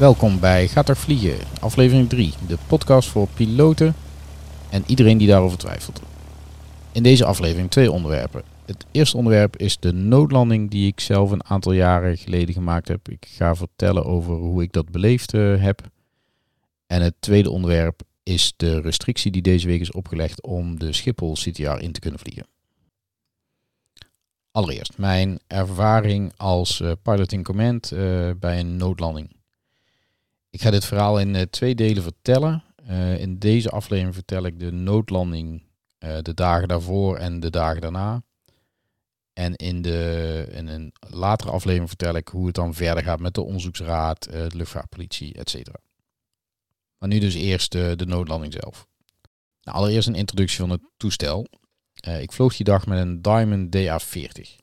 Welkom bij Gaat er vliegen, aflevering 3, de podcast voor piloten en iedereen die daarover twijfelt. In deze aflevering twee onderwerpen. Het eerste onderwerp is de noodlanding die ik zelf een aantal jaren geleden gemaakt heb. Ik ga vertellen over hoe ik dat beleefd eh, heb. En het tweede onderwerp is de restrictie die deze week is opgelegd om de Schiphol CTR in te kunnen vliegen. Allereerst mijn ervaring als uh, pilot in command uh, bij een noodlanding. Ik ga dit verhaal in uh, twee delen vertellen. in deze aflevering vertel ik de noodlanding de dagen daarvoor en de dagen daarna. En in, de, in een latere aflevering vertel ik hoe het dan verder gaat met de onderzoeksraad, de luchtvaartpolitie, etc. Maar nu dus eerst de, noodlanding zelf. Nou, allereerst een introductie van het toestel. Ik vloog die dag met een Diamond DA40.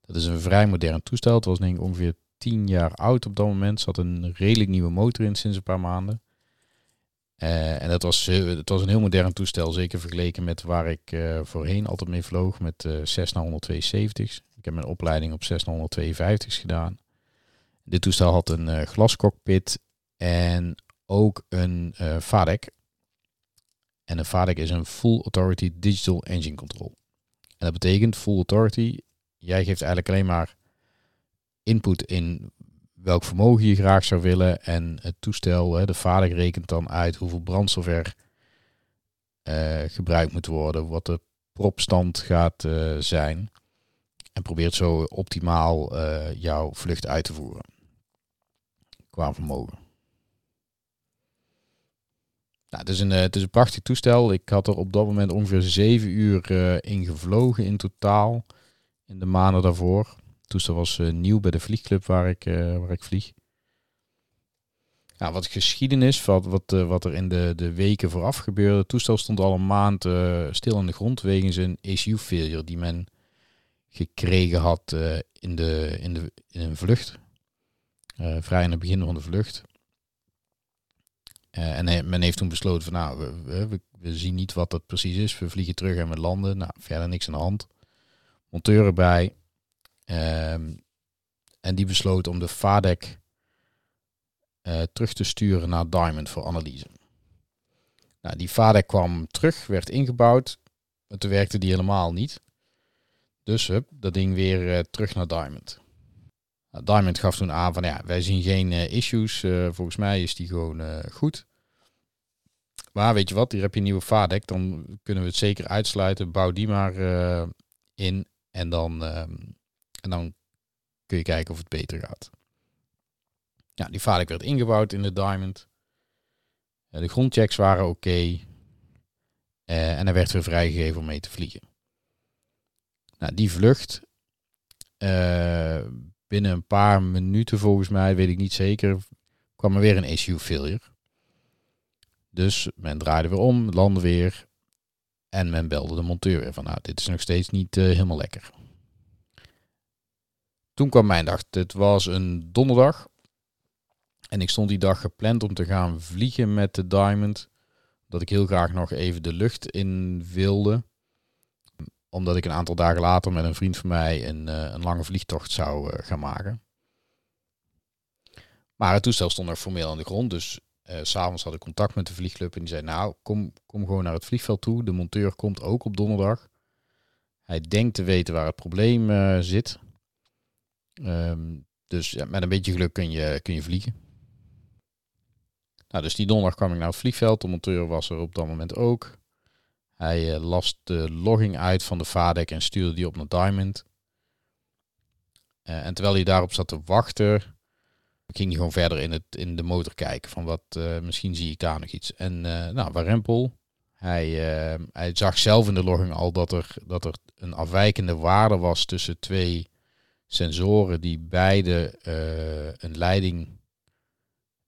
Dat is een vrij modern toestel. Het was denk ik ongeveer 10 jaar oud op dat moment. Zat een redelijk nieuwe motor in sinds een paar maanden. Uh, en dat was, het was een heel modern toestel, zeker vergeleken met waar ik uh, voorheen altijd mee vloog met uh, Cessna 172's. Ik heb mijn opleiding op Cessna 152's gedaan. Dit toestel had een glascockpit en ook een VADEC. En een VADEC is een Full Authority Digital Engine Control. En dat betekent Full Authority, jij geeft eigenlijk alleen maar input in welk vermogen je graag zou willen. En het toestel, de VADEC rekent dan uit hoeveel brandstof er uh, gebruikt moet worden, wat de propstand gaat uh, zijn. En probeert zo optimaal uh, jouw vlucht uit te voeren. Qua vermogen. Nou, het, is een, het is een prachtig toestel. Ik had er op dat moment ongeveer zeven uur in gevlogen in totaal. In de maanden daarvoor. Toestel was nieuw bij de vliegclub waar ik, waar ik vlieg. Ja, wat geschiedenis, wat, wat, uh, wat er in de, de weken vooraf gebeurde. Het toestel stond al een maand stil aan de grond wegens een issue failure die men gekregen had in, de, in, de, in een vlucht. vrij in het begin van de vlucht. en men heeft toen besloten van nou, we, we, we, zien niet wat dat precies is. We vliegen terug en we landen. Nou, verder niks aan de hand. Monteur erbij. Ehm, en die besloot om de FADEC uh, terug te sturen naar Diamond voor analyse. Nou, die vader kwam terug, werd ingebouwd. En toen werkte die helemaal niet. Dus hup, dat ding weer uh, terug naar Diamond. Nou, Diamond gaf toen aan van ja, wij zien geen uh, issues. volgens mij is die gewoon goed. Maar weet je wat, hier heb je een nieuwe VADEC. Dan kunnen we het zeker uitsluiten. Bouw die maar in. En dan, ehm, en dan kun je kijken of het beter gaat. Ja, die vader werd ingebouwd in de Diamond. de grondchecks waren oké. Uh, en hij werd weer vrijgegeven om mee te vliegen. Nou, die vlucht. Uh, binnen een paar minuten volgens mij, weet ik niet zeker, kwam er weer een issue failure. Dus men draaide weer om, landde weer. En men belde de monteur weer van, nou, dit is nog steeds niet uh, helemaal lekker. Toen kwam mijn dag. Het was een donderdag. En ik stond die dag gepland om te gaan vliegen met de Diamond. Dat ik heel graag nog even de lucht in wilde. Omdat ik een aantal dagen later met een vriend van mij een, uh, een lange vliegtocht zou uh, gaan maken. Maar het toestel stond nog formeel aan de grond. Dus uh, s'avonds had ik contact met de vliegclub. En die zei, nou, kom, kom gewoon naar het vliegveld toe. De monteur komt ook op donderdag. Hij denkt te weten waar het probleem zit. Um, dus ja, met een beetje geluk kun je, kun je vliegen. Nou, dus die donderdag kwam ik naar het vliegveld. De monteur was er op dat moment ook. Hij uh, las de logging uit van de VADEC en stuurde die op naar Diamond. Uh, en terwijl hij daarop zat te wachten, ging hij gewoon verder in, het, in de motor kijken. Van wat, uh, misschien zie ik daar nog iets. En nou, Warempel, hij, hij zag zelf in de logging al dat er, dat er een afwijkende waarde was tussen twee sensoren die beide een leiding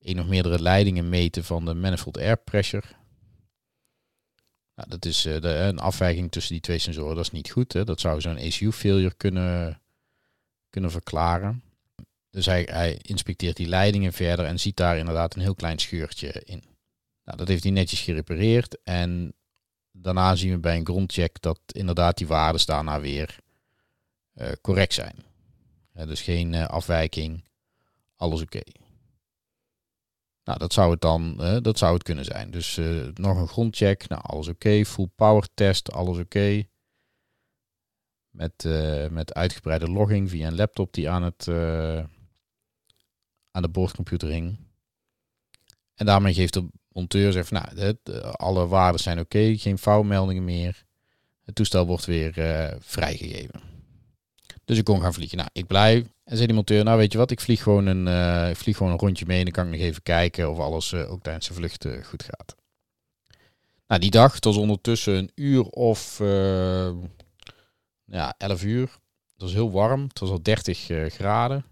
één of meerdere leidingen meten van de manifold air pressure. Nou, dat is uh, de, een afwijking tussen die twee sensoren, dat is niet goed. Hè? Dat zou zo'n ECU failure kunnen, kunnen verklaren. Dus hij, hij, inspecteert die leidingen verder en ziet daar inderdaad een heel klein scheurtje in. Nou, dat heeft hij netjes gerepareerd en daarna zien we bij een grondcheck dat inderdaad die waarden daarna weer uh, correct zijn. Dus geen uh, afwijking, alles oké. Nou, dat zou het dan dat zou het kunnen zijn. Dus nog een grondcheck. Nou, alles oké. Full power test, alles oké. Met, met uitgebreide logging via een laptop die aan, het, aan de boordcomputer hing. En daarmee geeft de monteur zegt, nou, alle waarden zijn oké, geen foutmeldingen meer. Het toestel wordt weer vrijgegeven. Dus ik kon gaan vliegen. Nou, ik blij. En zei die monteur, nou weet je wat, ik vlieg gewoon een, uh, ik vlieg gewoon een rondje mee en dan kan ik nog even kijken of alles uh, ook tijdens de vlucht goed gaat. Nou, die dag, het was ondertussen een uur of ja, 11 uur. Het was heel warm, het was al 30 graden.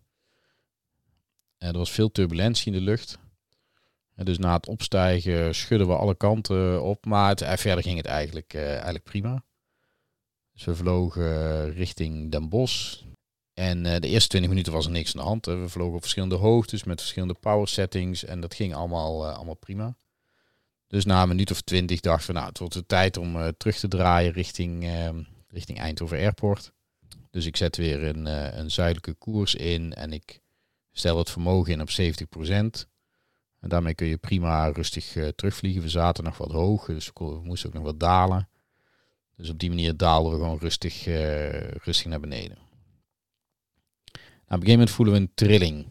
En er was veel turbulentie in de lucht. En dus na het opstijgen schudden we alle kanten op, maar het, verder ging het eigenlijk, eigenlijk prima. Dus we vlogen richting Den Bosch. En uh, de eerste 20 minuten was er niks aan de hand. We vlogen op verschillende hoogtes met verschillende power settings. En dat ging allemaal, uh, allemaal prima. Dus na een minuut of twintig dachten we, nou, het wordt de tijd om terug te draaien richting, ehm, richting Eindhoven Airport. Dus ik zet weer een, een zuidelijke koers in en ik stel het vermogen in op 70%. En daarmee kun je prima rustig terugvliegen. We zaten nog wat hoog, dus we moesten ook nog wat dalen. Dus op die manier daalden we gewoon rustig, uh, rustig naar beneden. Nou, op een gegeven moment voelen we een trilling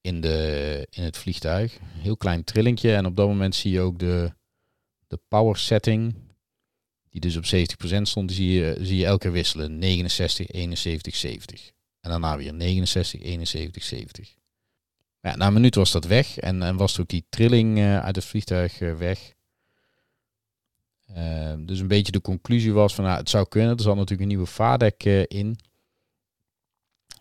in, de, in het vliegtuig. Een heel klein trillingje. En op dat moment zie je ook de, de power setting, die dus op 70% stond, zie je, zie je elke keer wisselen. 69, 71, 70. En daarna weer 69, 71, 70. Ja, na een minuut was dat weg en, en was ook die trilling uh, uit het vliegtuig uh, weg. Ehm, dus een beetje de conclusie was van nou, het zou kunnen. Er zat natuurlijk een nieuwe vaardek uh, in.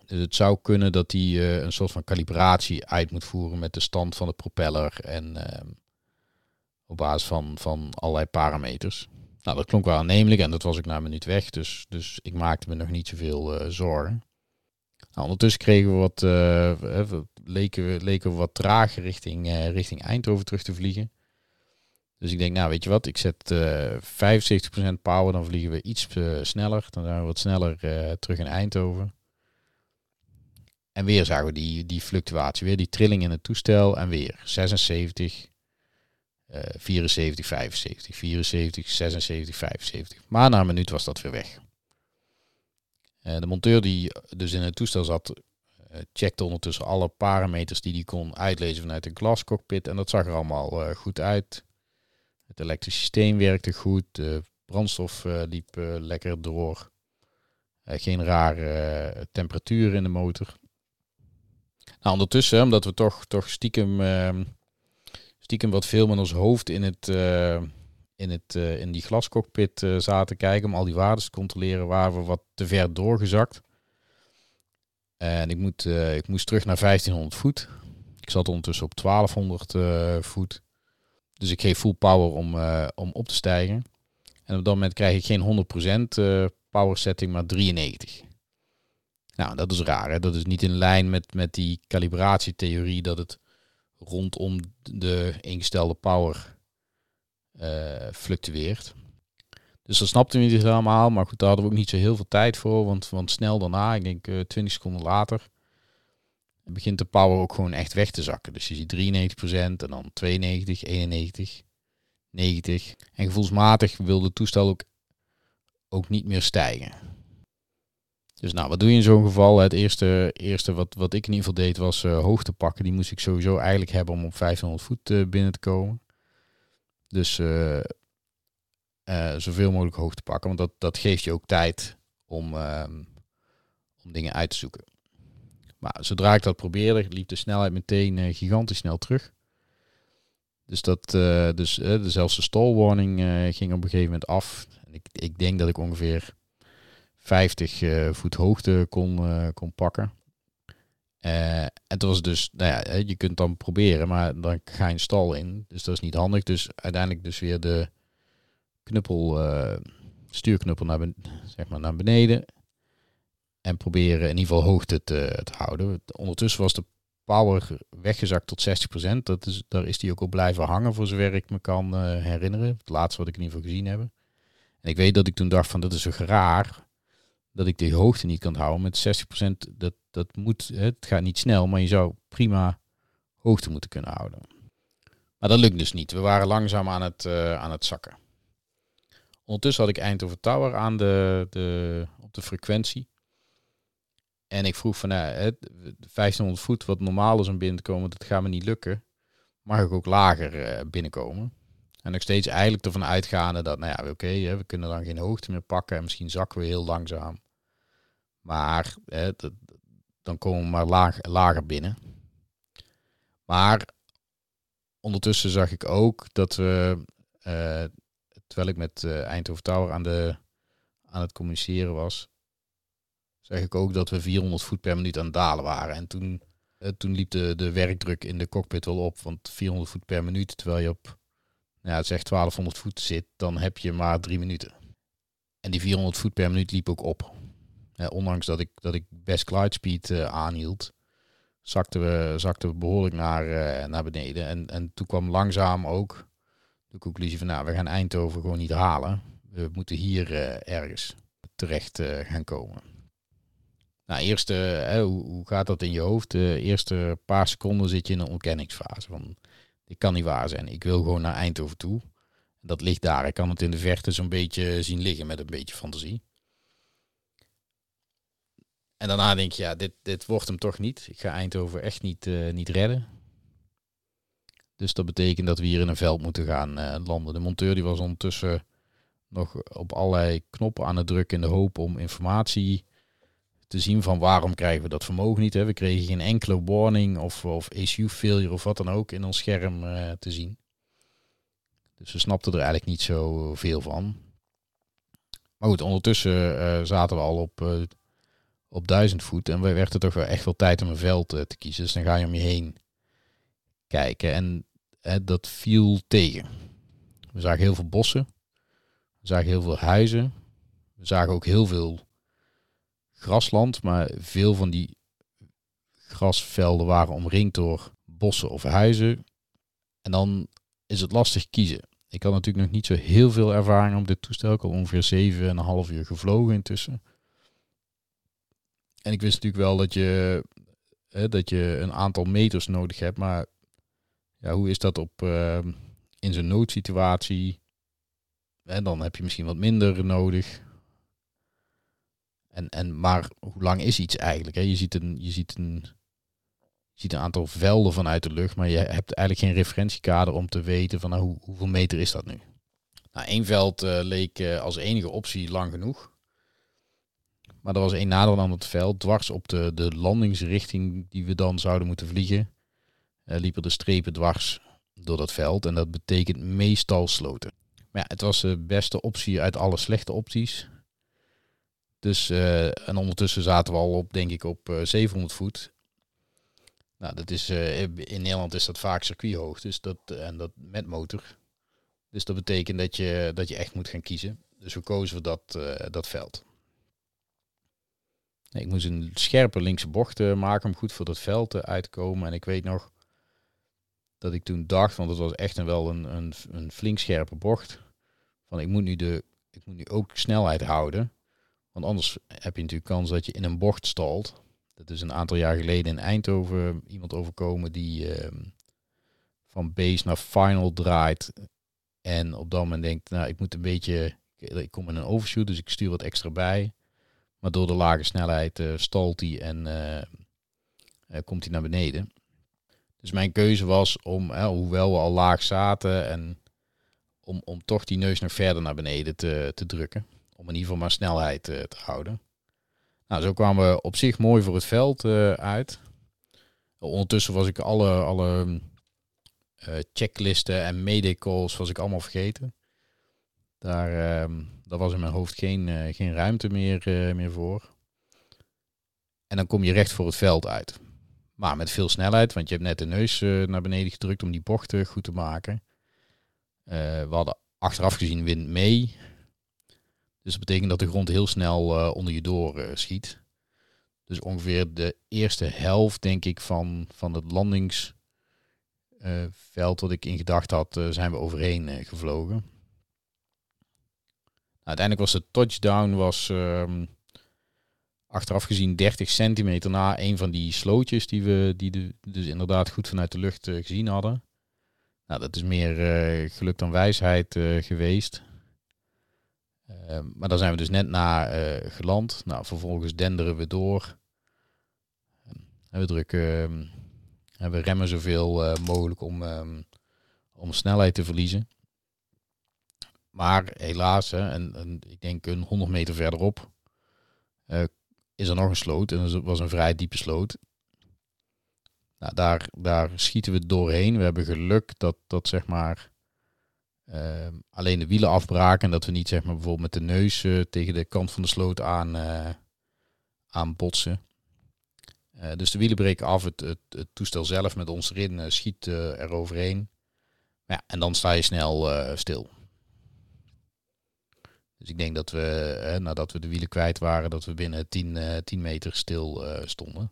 Dus het zou kunnen dat hij uh, een soort van calibratie uit moet voeren met de stand van de propeller en ehm, op basis van, van allerlei parameters. Nou, dat klonk wel aannemelijk en dat was ik na een minuut weg, dus, dus ik maakte me nog niet zoveel uh, zorgen. Nou, ondertussen kregen we wat, leken, we, leken we wat trager richting, richting Eindhoven terug te vliegen. Dus ik denk, nou weet je wat, ik zet uh, eh, 75% power, dan vliegen we iets uh, sneller. Dan zijn we wat sneller uh, terug in Eindhoven. En weer zagen we die, die fluctuatie, weer die trilling in het toestel en weer 76, 74, 75, 74, 76, 75. Maar na een minuut was dat weer weg. de monteur die dus in het toestel zat, checkte ondertussen alle parameters die hij kon uitlezen vanuit de glascockpit. En dat zag er allemaal goed uit. Het elektrische systeem werkte goed. De brandstof uh, liep uh, lekker door. Uh, geen rare temperatuur in de motor. Nou, ondertussen, omdat we toch, toch stiekem, ehm, stiekem wat veel met ons hoofd in, het, in, het, in die glascockpit zaten kijken om al die waarden te controleren, waren we wat te ver doorgezakt. En ik, moet, ik moest terug naar 1500 voet. Ik zat ondertussen op 1200 voet. Dus ik geef full power om, uh, om op te stijgen. En op dat moment krijg ik geen 100% uh, power setting, maar 93. Nou, dat is raar. Hè? Dat is niet in lijn met, met die calibratietheorie dat het rondom de ingestelde power uh, fluctueert. Dus dat snapten we niet helemaal. Maar goed, daar hadden we ook niet zo heel veel tijd voor. Want, want snel daarna, ik denk uh, 20 seconden later, begint de power ook gewoon echt weg te zakken. Dus je ziet 93% en dan 92, 91, 90. En gevoelsmatig wil de toestel ook, ook niet meer stijgen. Dus nou, wat doe je in zo'n geval? Het eerste, eerste wat, wat ik in ieder geval deed was uh, hoogte pakken. Die moest ik sowieso eigenlijk hebben om op 500 voet uh, binnen te komen. Dus uh, zoveel mogelijk hoogte pakken. Want dat, dat geeft je ook tijd om, ehm, om dingen uit te zoeken. Maar zodra ik dat probeerde, liep de snelheid meteen uh, gigantisch snel terug. Dus, dat, uh, dus zelfs de stallwarning ging op een gegeven moment af. Ik, ik denk dat ik ongeveer 50 voet hoogte kon, kon pakken. en het was dus, nou ja, je kunt dan proberen, maar dan ga je een stal in. Dus dat is niet handig. Dus uiteindelijk dus weer de knuppel, stuurknuppel naar, zeg maar naar beneden. En proberen in ieder geval hoogte te, te houden. Ondertussen was de power weggezakt tot 60%. Dat is, daar is die ook op blijven hangen, voor zover ik me kan uh, herinneren. Het laatste wat ik in ieder geval gezien heb. En ik weet dat ik toen dacht van, dat is zo raar dat ik die hoogte niet kan houden. Met 60%, dat, dat moet, het gaat niet snel, maar je zou prima hoogte moeten kunnen houden. Maar dat lukt dus niet. We waren langzaam aan het, aan het zakken. Ondertussen had ik Eindhoven Tower aan de, de, op de frequentie. En ik vroeg van, nou, 1500 voet, wat normaal is om binnen te komen, dat gaat me niet lukken. Mag ik ook lager binnenkomen? En nog steeds eigenlijk ervan uitgaande dat, nou ja, oké, we kunnen dan geen hoogte meer pakken en misschien zakken we heel langzaam. Maar hè, dan komen we maar lager binnen. Maar ondertussen zag ik ook dat we, uh, terwijl ik met uh, Eindhoven Tower aan, de, aan het communiceren was, zag ik ook dat we 400 voet per minuut aan het dalen waren. En toen, uh, toen liep de, de werkdruk in de cockpit wel op, want 400 voet per minuut, terwijl je op ja, het zegt 1200 voet zit, dan heb je maar drie minuten. En die 400 voet per minuut liep ook op. ondanks dat ik, dat ik best glide speed uh, aanhield, zakten we, zakten we behoorlijk naar, uh, naar beneden. En, en toen kwam langzaam ook de conclusie van, nou, we gaan Eindhoven gewoon niet halen. We moeten hier ergens terecht gaan komen. Nou, eerst, hoe, hoe, gaat dat in je hoofd? De eerste paar seconden zit je in een ontkenningsfase. Van, dit kan niet waar zijn. Ik wil gewoon naar Eindhoven toe. Dat ligt daar. Ik kan het in de verte zo'n beetje zien liggen met een beetje fantasie. En daarna denk je, ja, dit, dit wordt hem toch niet. Ik ga Eindhoven echt niet, uh, niet redden. Dus dat betekent dat we hier in een veld moeten gaan uh, landen. De monteur die was ondertussen nog op allerlei knoppen aan het drukken in de hoop om informatie te zien van waarom krijgen we dat vermogen niet. Hè? We kregen geen enkele warning of, of ECU failure of wat dan ook in ons scherm uh, te zien. Dus we snapten er eigenlijk niet zo veel van. Maar goed, ondertussen uh, zaten we al op, uh, op duizend voet en we werden toch wel echt wel tijd om een veld te kiezen. Dus dan ga je om je heen kijken en dat viel tegen. We zagen heel veel bossen, we zagen heel veel huizen, we zagen ook heel veel grasland, maar veel van die grasvelden waren omringd door bossen of huizen. En dan is het lastig kiezen. Ik had natuurlijk nog niet zo heel veel ervaring op dit toestel. Ik had ongeveer zeven en een half uur gevlogen intussen. En ik wist natuurlijk wel dat je, hè, dat je een aantal meters nodig hebt. Maar ja, hoe is dat op, uh, in zo'n noodsituatie? En dan heb je misschien wat minder nodig. En, en, maar hoe lang is iets eigenlijk? Hè? Je, ziet een, je, ziet een, je ziet een aantal velden vanuit de lucht, maar je hebt eigenlijk geen referentiekader om te weten van nou, hoe, hoeveel meter is dat nu. Nou, één veld uh, leek uh, als enige optie lang genoeg. Maar er was één nadeel aan het veld. Dwars op de, de landingsrichting die we dan zouden moeten vliegen, uh, liepen de strepen dwars door dat veld. En dat betekent meestal sloten. Maar ja, het was de beste optie uit alle slechte opties. Dus, uh, en ondertussen zaten we al op, denk ik, op uh, eh, 700 voet. Nou, dat is, uh, in Nederland is dat vaak circuithoog, dus dat, en dat met motor. Dus dat betekent dat je, dat je echt moet gaan kiezen. Dus we kozen voor dat, dat veld. Ik moest een scherpe linkse bocht maken om goed voor dat veld uit te komen. En ik weet nog dat ik toen dacht, want het was echt een, wel een, een, een flink scherpe bocht. Van ik moet nu de, ik moet nu ook snelheid houden. Want anders heb je natuurlijk kans dat je in een bocht stalt. Dat is een aantal jaar geleden in Eindhoven iemand overkomen die uh, van base naar final draait. En op dat moment denkt, nou ik moet een beetje, ik kom in een overshoot, dus ik stuur wat extra bij. Maar door de lage snelheid uh, stalt hij en uh, komt hij naar beneden. Dus mijn keuze was om, hoewel we al laag zaten, en om, om toch die neus nog verder naar beneden te, te drukken. Om in ieder geval maar snelheid uh, te houden. Nou, zo kwamen we op zich mooi voor het veld uh, uit. Ondertussen was ik alle, alle uh, checklisten en medicalls was ik allemaal vergeten. Daar, ehm, daar was in mijn hoofd geen, geen ruimte meer, meer voor. En dan kom je recht voor het veld uit. Maar met veel snelheid, want je hebt net de neus naar beneden gedrukt om die bochten goed te maken. we hadden achteraf gezien wind mee. Dus dat betekent dat de grond heel snel uh, onder je door uh, schiet. Dus ongeveer de eerste helft, denk ik, van, van het landingsveld uh, wat ik in gedacht had, zijn we overheen gevlogen. Nou, uiteindelijk was de touchdown was, um, achteraf gezien 30 centimeter na een van die slootjes die we die de, dus inderdaad goed vanuit de lucht gezien hadden. Nou, dat is meer geluk dan wijsheid geweest. Ehm, maar daar zijn we dus net na geland. Nou, vervolgens denderen we door. we drukken, ehm, we remmen zoveel mogelijk om, ehm, om snelheid te verliezen. Maar helaas, hè, en, ik denk een 100 meter verderop, uh, is er nog een sloot. En dat was een vrij diepe sloot. Nou, daar, daar schieten we doorheen. We hebben geluk dat, dat zeg maar uh, alleen de wielen afbraken. En dat we niet zeg maar bijvoorbeeld met de neus tegen de kant van de sloot aan, uh, botsen. dus de wielen breken af. Het, het, toestel zelf met ons erin schiet er overheen. Ja, en dan sta je snel stil. Dus ik denk dat we, nadat we de wielen kwijt waren, dat we binnen 10, uh, 10 meter stil stonden.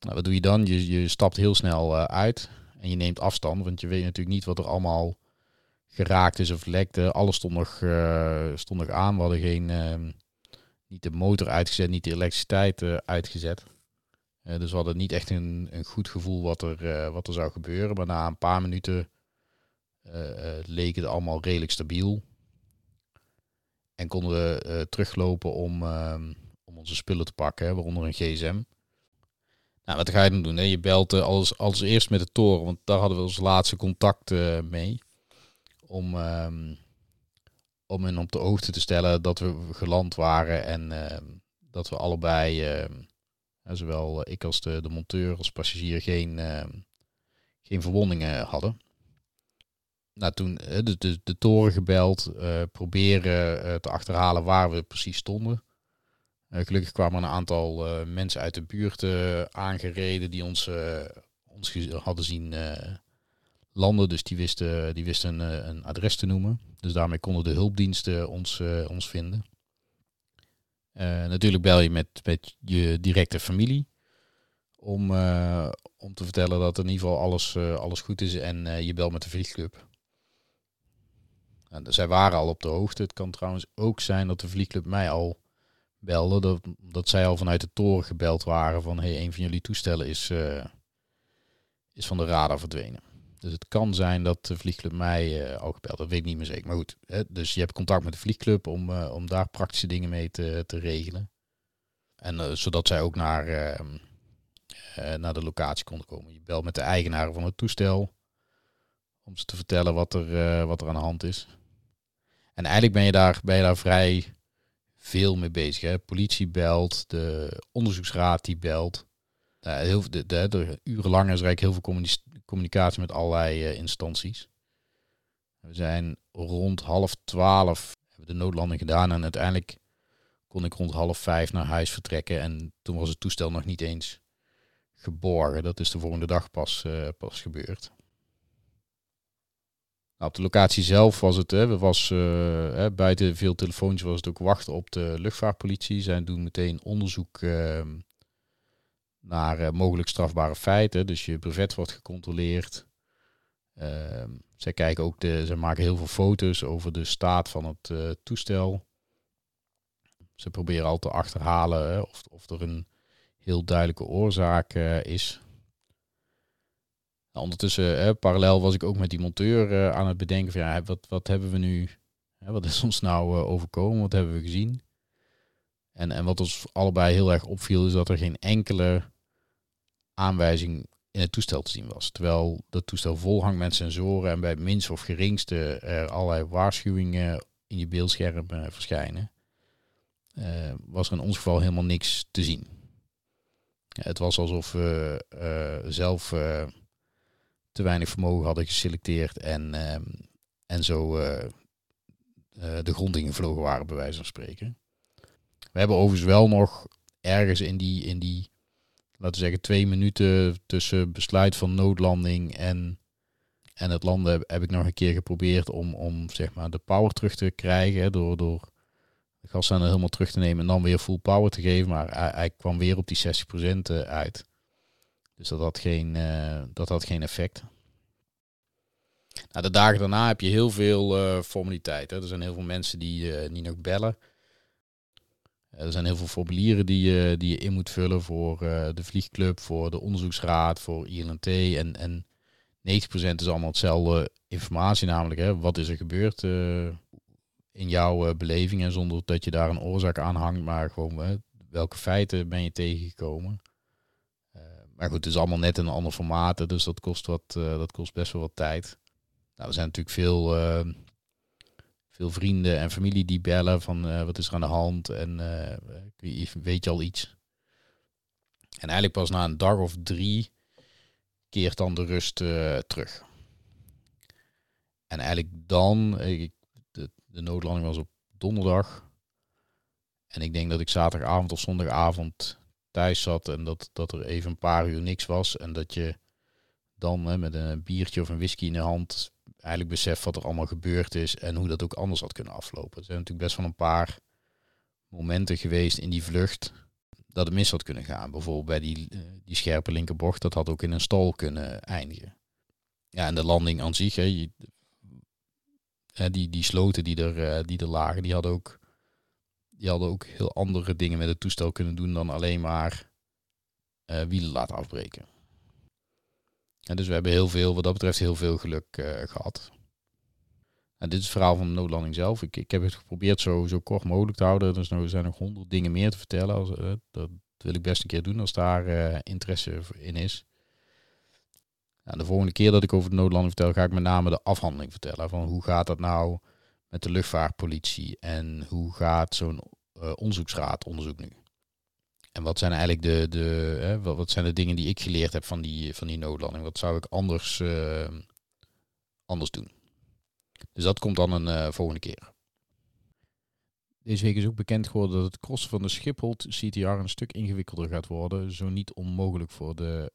Nou, wat doe je dan? Je, je stapt heel snel uit en je neemt afstand, want je weet natuurlijk niet wat er allemaal geraakt is of lekte. Alles stond nog, uh, stond nog aan. We hadden geen, ehm, niet de motor uitgezet, niet de elektriciteit uitgezet. dus we hadden niet echt een, een goed gevoel wat er, wat er zou gebeuren. Maar na een paar minuten leek het allemaal redelijk stabiel. En konden we teruglopen om, ehm, om onze spullen te pakken, waaronder een gsm. Nou, wat ga je dan doen? Hè? Je belt als, als eerst met de toren, want daar hadden we ons laatste contact mee. Om, um, om hen op de hoogte te stellen dat we geland waren en ehm, dat we allebei, zowel ik als de, de monteur als passagier, geen, geen verwondingen hadden nou, toen de, de, de toren gebeld, uh, proberen uh, te achterhalen waar we precies stonden. Uh, gelukkig kwamen een aantal mensen uit de buurt aangereden die ons, ons hadden zien landen. Dus die wisten, die wisten een, een, adres te noemen. Dus daarmee konden de hulpdiensten ons, ons vinden. natuurlijk bel je met, met je directe familie om, om te vertellen dat in ieder geval alles, alles goed is. En je belt met de vliegclub. Nou, zij waren al op de hoogte. Het kan trouwens ook zijn dat de vliegclub mij al belde. Dat, dat zij al vanuit de toren gebeld waren van hey, een van jullie toestellen is, is van de radar verdwenen. Dus het kan zijn dat de vliegclub mij al gebeld. Dat weet ik niet meer zeker. Maar goed, hè, dus je hebt contact met de vliegclub om, uh, om daar praktische dingen mee te, te regelen. En zodat zij ook naar, ehm, naar de locatie konden komen. Je belt met de eigenaar van het toestel om ze te vertellen wat er, wat er aan de hand is. En eigenlijk ben je daar, ben je daar vrij veel mee bezig. Hè? Politie belt, de onderzoeksraad die belt. Uh, heel, de, de, de, urenlang is er eigenlijk heel veel communicatie met allerlei uh, instanties. We zijn rond half twaalf hebben de noodlanding gedaan en uiteindelijk kon ik rond half vijf naar huis vertrekken. En toen was het toestel nog niet eens geborgen. Dat is de volgende dag pas, uh, pas gebeurd. Nou, op de locatie zelf was het, hè, was, uh, buiten veel telefoontjes was het ook wachten op de luchtvaartpolitie. Zij doen meteen onderzoek uh, naar uh, mogelijk strafbare feiten. Dus je brevet wordt gecontroleerd. Ehm, zij kijken ook de, ze maken heel veel foto's over de staat van het uh, toestel. Ze proberen al te achterhalen hè, of, of er een heel duidelijke oorzaak is. Nou, ondertussen, parallel was ik ook met die monteur aan het bedenken van ja, wat, wat hebben we nu, hè, wat is ons nou overkomen, wat hebben we gezien? En, en wat ons allebei heel erg opviel is dat er geen enkele aanwijzing in het toestel te zien was. Terwijl dat toestel vol hangt met sensoren en bij het minst of geringste er allerlei waarschuwingen in je beeldscherm uh, verschijnen, was er in ons geval helemaal niks te zien. Het was alsof we zelf te weinig vermogen hadden geselecteerd en, ehm, en zo de grond ingevlogen waren, bij wijze van spreken. We hebben overigens wel nog ergens in die, in die laten we zeggen, twee minuten tussen besluit van noodlanding en, en het landen heb, ik nog een keer geprobeerd om, om zeg maar, de power terug te krijgen. door, door de gassen helemaal terug te nemen en dan weer full power te geven. Maar hij, kwam weer op die 60% uit. Dus dat had geen, uh, dat had geen effect. Nou, de dagen daarna heb je heel veel uh, formaliteiten. Er zijn heel veel mensen die, uh, die nog bellen. Er zijn heel veel formulieren die je, die je in moet vullen voor de vliegclub, voor de onderzoeksraad, voor ILNT. En, en 90% is allemaal hetzelfde informatie, namelijk hè, wat is er gebeurd in jouw beleving. En zonder dat je daar een oorzaak aan hangt, maar gewoon welke feiten ben je tegengekomen. Maar goed, het is allemaal net in een ander formaat, dus dat kost, wat, dat kost best wel wat tijd. Nou, er zijn natuurlijk veel, veel vrienden en familie die bellen van uh, wat is er aan de hand en weet je al iets. En eigenlijk pas na een dag of drie keert dan de rust terug. En eigenlijk dan, de, de noodlanding was op donderdag. En ik denk dat ik zaterdagavond of zondagavond thuis zat en dat, dat er even een paar uur niks was. En dat je dan hè, met een biertje of een whisky in de hand eigenlijk beseft wat er allemaal gebeurd is en hoe dat ook anders had kunnen aflopen. Er zijn natuurlijk best wel een paar momenten geweest in die vlucht dat het mis had kunnen gaan. Bijvoorbeeld bij die, eh, die scherpe linkerbocht, dat had ook in een stal kunnen eindigen. Ja, en de landing aan zich, hè, die, die sloten die er, eh, die er lagen, die hadden ook die hadden ook heel andere dingen met het toestel kunnen doen dan alleen maar uh, wielen laten afbreken. En dus we hebben heel veel, wat dat betreft, heel veel geluk uh, gehad. En dit is het verhaal van de noodlanding zelf. Ik, ik heb het geprobeerd zo, zo kort mogelijk te houden. Dus nou, er zijn nog honderd dingen meer te vertellen. Als, uh, dat wil ik best een keer doen als daar interesse in is. En de volgende keer dat ik over de noodlanding vertel, ga ik met name de afhandeling vertellen. Van hoe gaat dat nou met de luchtvaartpolitie en hoe gaat zo'n onderzoeksraad onderzoek nu? En wat zijn eigenlijk de, de hè, wat zijn de dingen die ik geleerd heb van die, van die noodlanding? Wat zou ik anders, uh, anders doen? Dus dat komt dan een uh, volgende keer. Deze week is ook bekend geworden dat het crossen van de Schiphol CTR een stuk ingewikkelder gaat worden. Zo niet onmogelijk voor de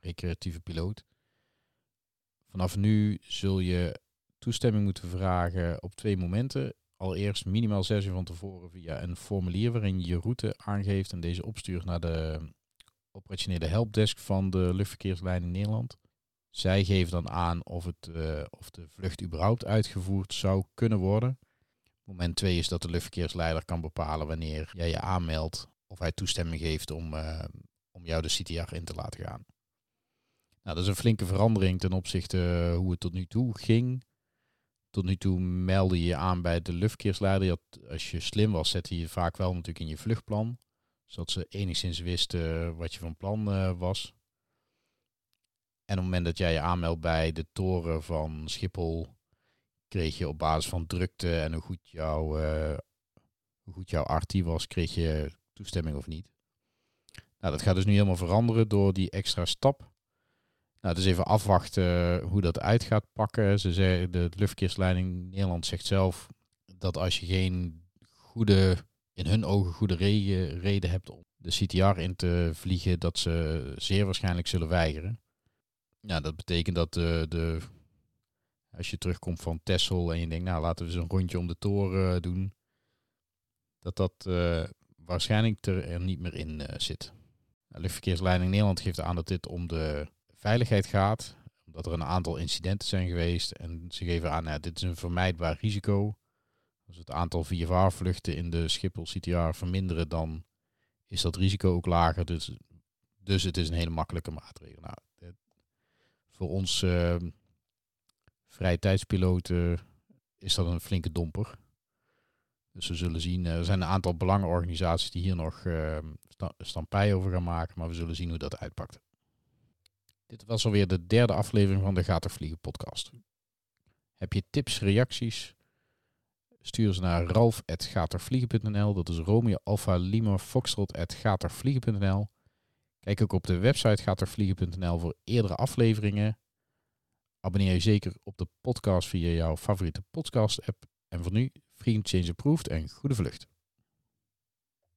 recreatieve piloot. Vanaf nu zul je toestemming moeten vragen op twee momenten. Allereerst minimaal zes uur van tevoren via een formulier waarin je je route aangeeft en deze opstuurt naar de operationele helpdesk van de luchtverkeersleiding Nederland. Zij geven dan aan of, het, uh, of de vlucht überhaupt uitgevoerd zou kunnen worden. Moment twee is dat de luchtverkeersleider kan bepalen wanneer jij je aanmeldt of hij toestemming geeft om, uh, om jou de CTR in te laten gaan. Nou, dat is een flinke verandering ten opzichte uh, hoe het tot nu toe ging. Tot nu toe meldde je je aan bij de luchtverkeersleider. Als je slim was, zette je vaak wel natuurlijk in je vluchtplan. Zodat ze enigszins wisten wat je van plan uh, was. En op het moment dat jij je aanmeldt bij de toren van Schiphol, kreeg je op basis van drukte en hoe goed, jouw uh, hoe goed jouw artie was, kreeg je toestemming of niet. Nou, dat gaat dus nu helemaal veranderen door die extra stap. Nou, dus even afwachten hoe dat uit gaat pakken. Ze zeggen, de luchtverkeersleiding Nederland zegt zelf dat als je geen goede, in hun ogen goede reden, hebt om de CTR in te vliegen, dat ze zeer waarschijnlijk zullen weigeren. Ja, dat betekent dat de, de als je terugkomt van Texel en je denkt, nou laten we eens een rondje om de toren doen, dat dat waarschijnlijk er, niet meer in zit. Luchtverkeersleiding Nederland geeft aan dat dit om de veiligheid gaat, omdat er een aantal incidenten zijn geweest en ze geven aan, ja, dit is een vermijdbaar risico. Als het aantal VFR-vluchten in de Schiphol CTR verminderen, dan is dat risico ook lager. Dus, dus het is een hele makkelijke maatregel. Nou, voor ons uh, vrije tijdspiloten is dat een flinke domper. Dus we zullen zien, er zijn een aantal belangenorganisaties die hier nog uh, stampij over gaan maken, maar we zullen zien hoe dat uitpakt. Dit was alweer de derde aflevering van de Gaat Vliegen podcast. Heb je tips, reacties? Stuur ze naar ralf.gatervliegen.nl. Dat is Romeo Alpha Lima Foxtrot.gatervliegen.nl. Kijk ook op de website gatervliegen.nl voor eerdere afleveringen. Abonneer je zeker op de podcast via jouw favoriete podcast app. En voor nu, Freedom Change Approved en goede vlucht.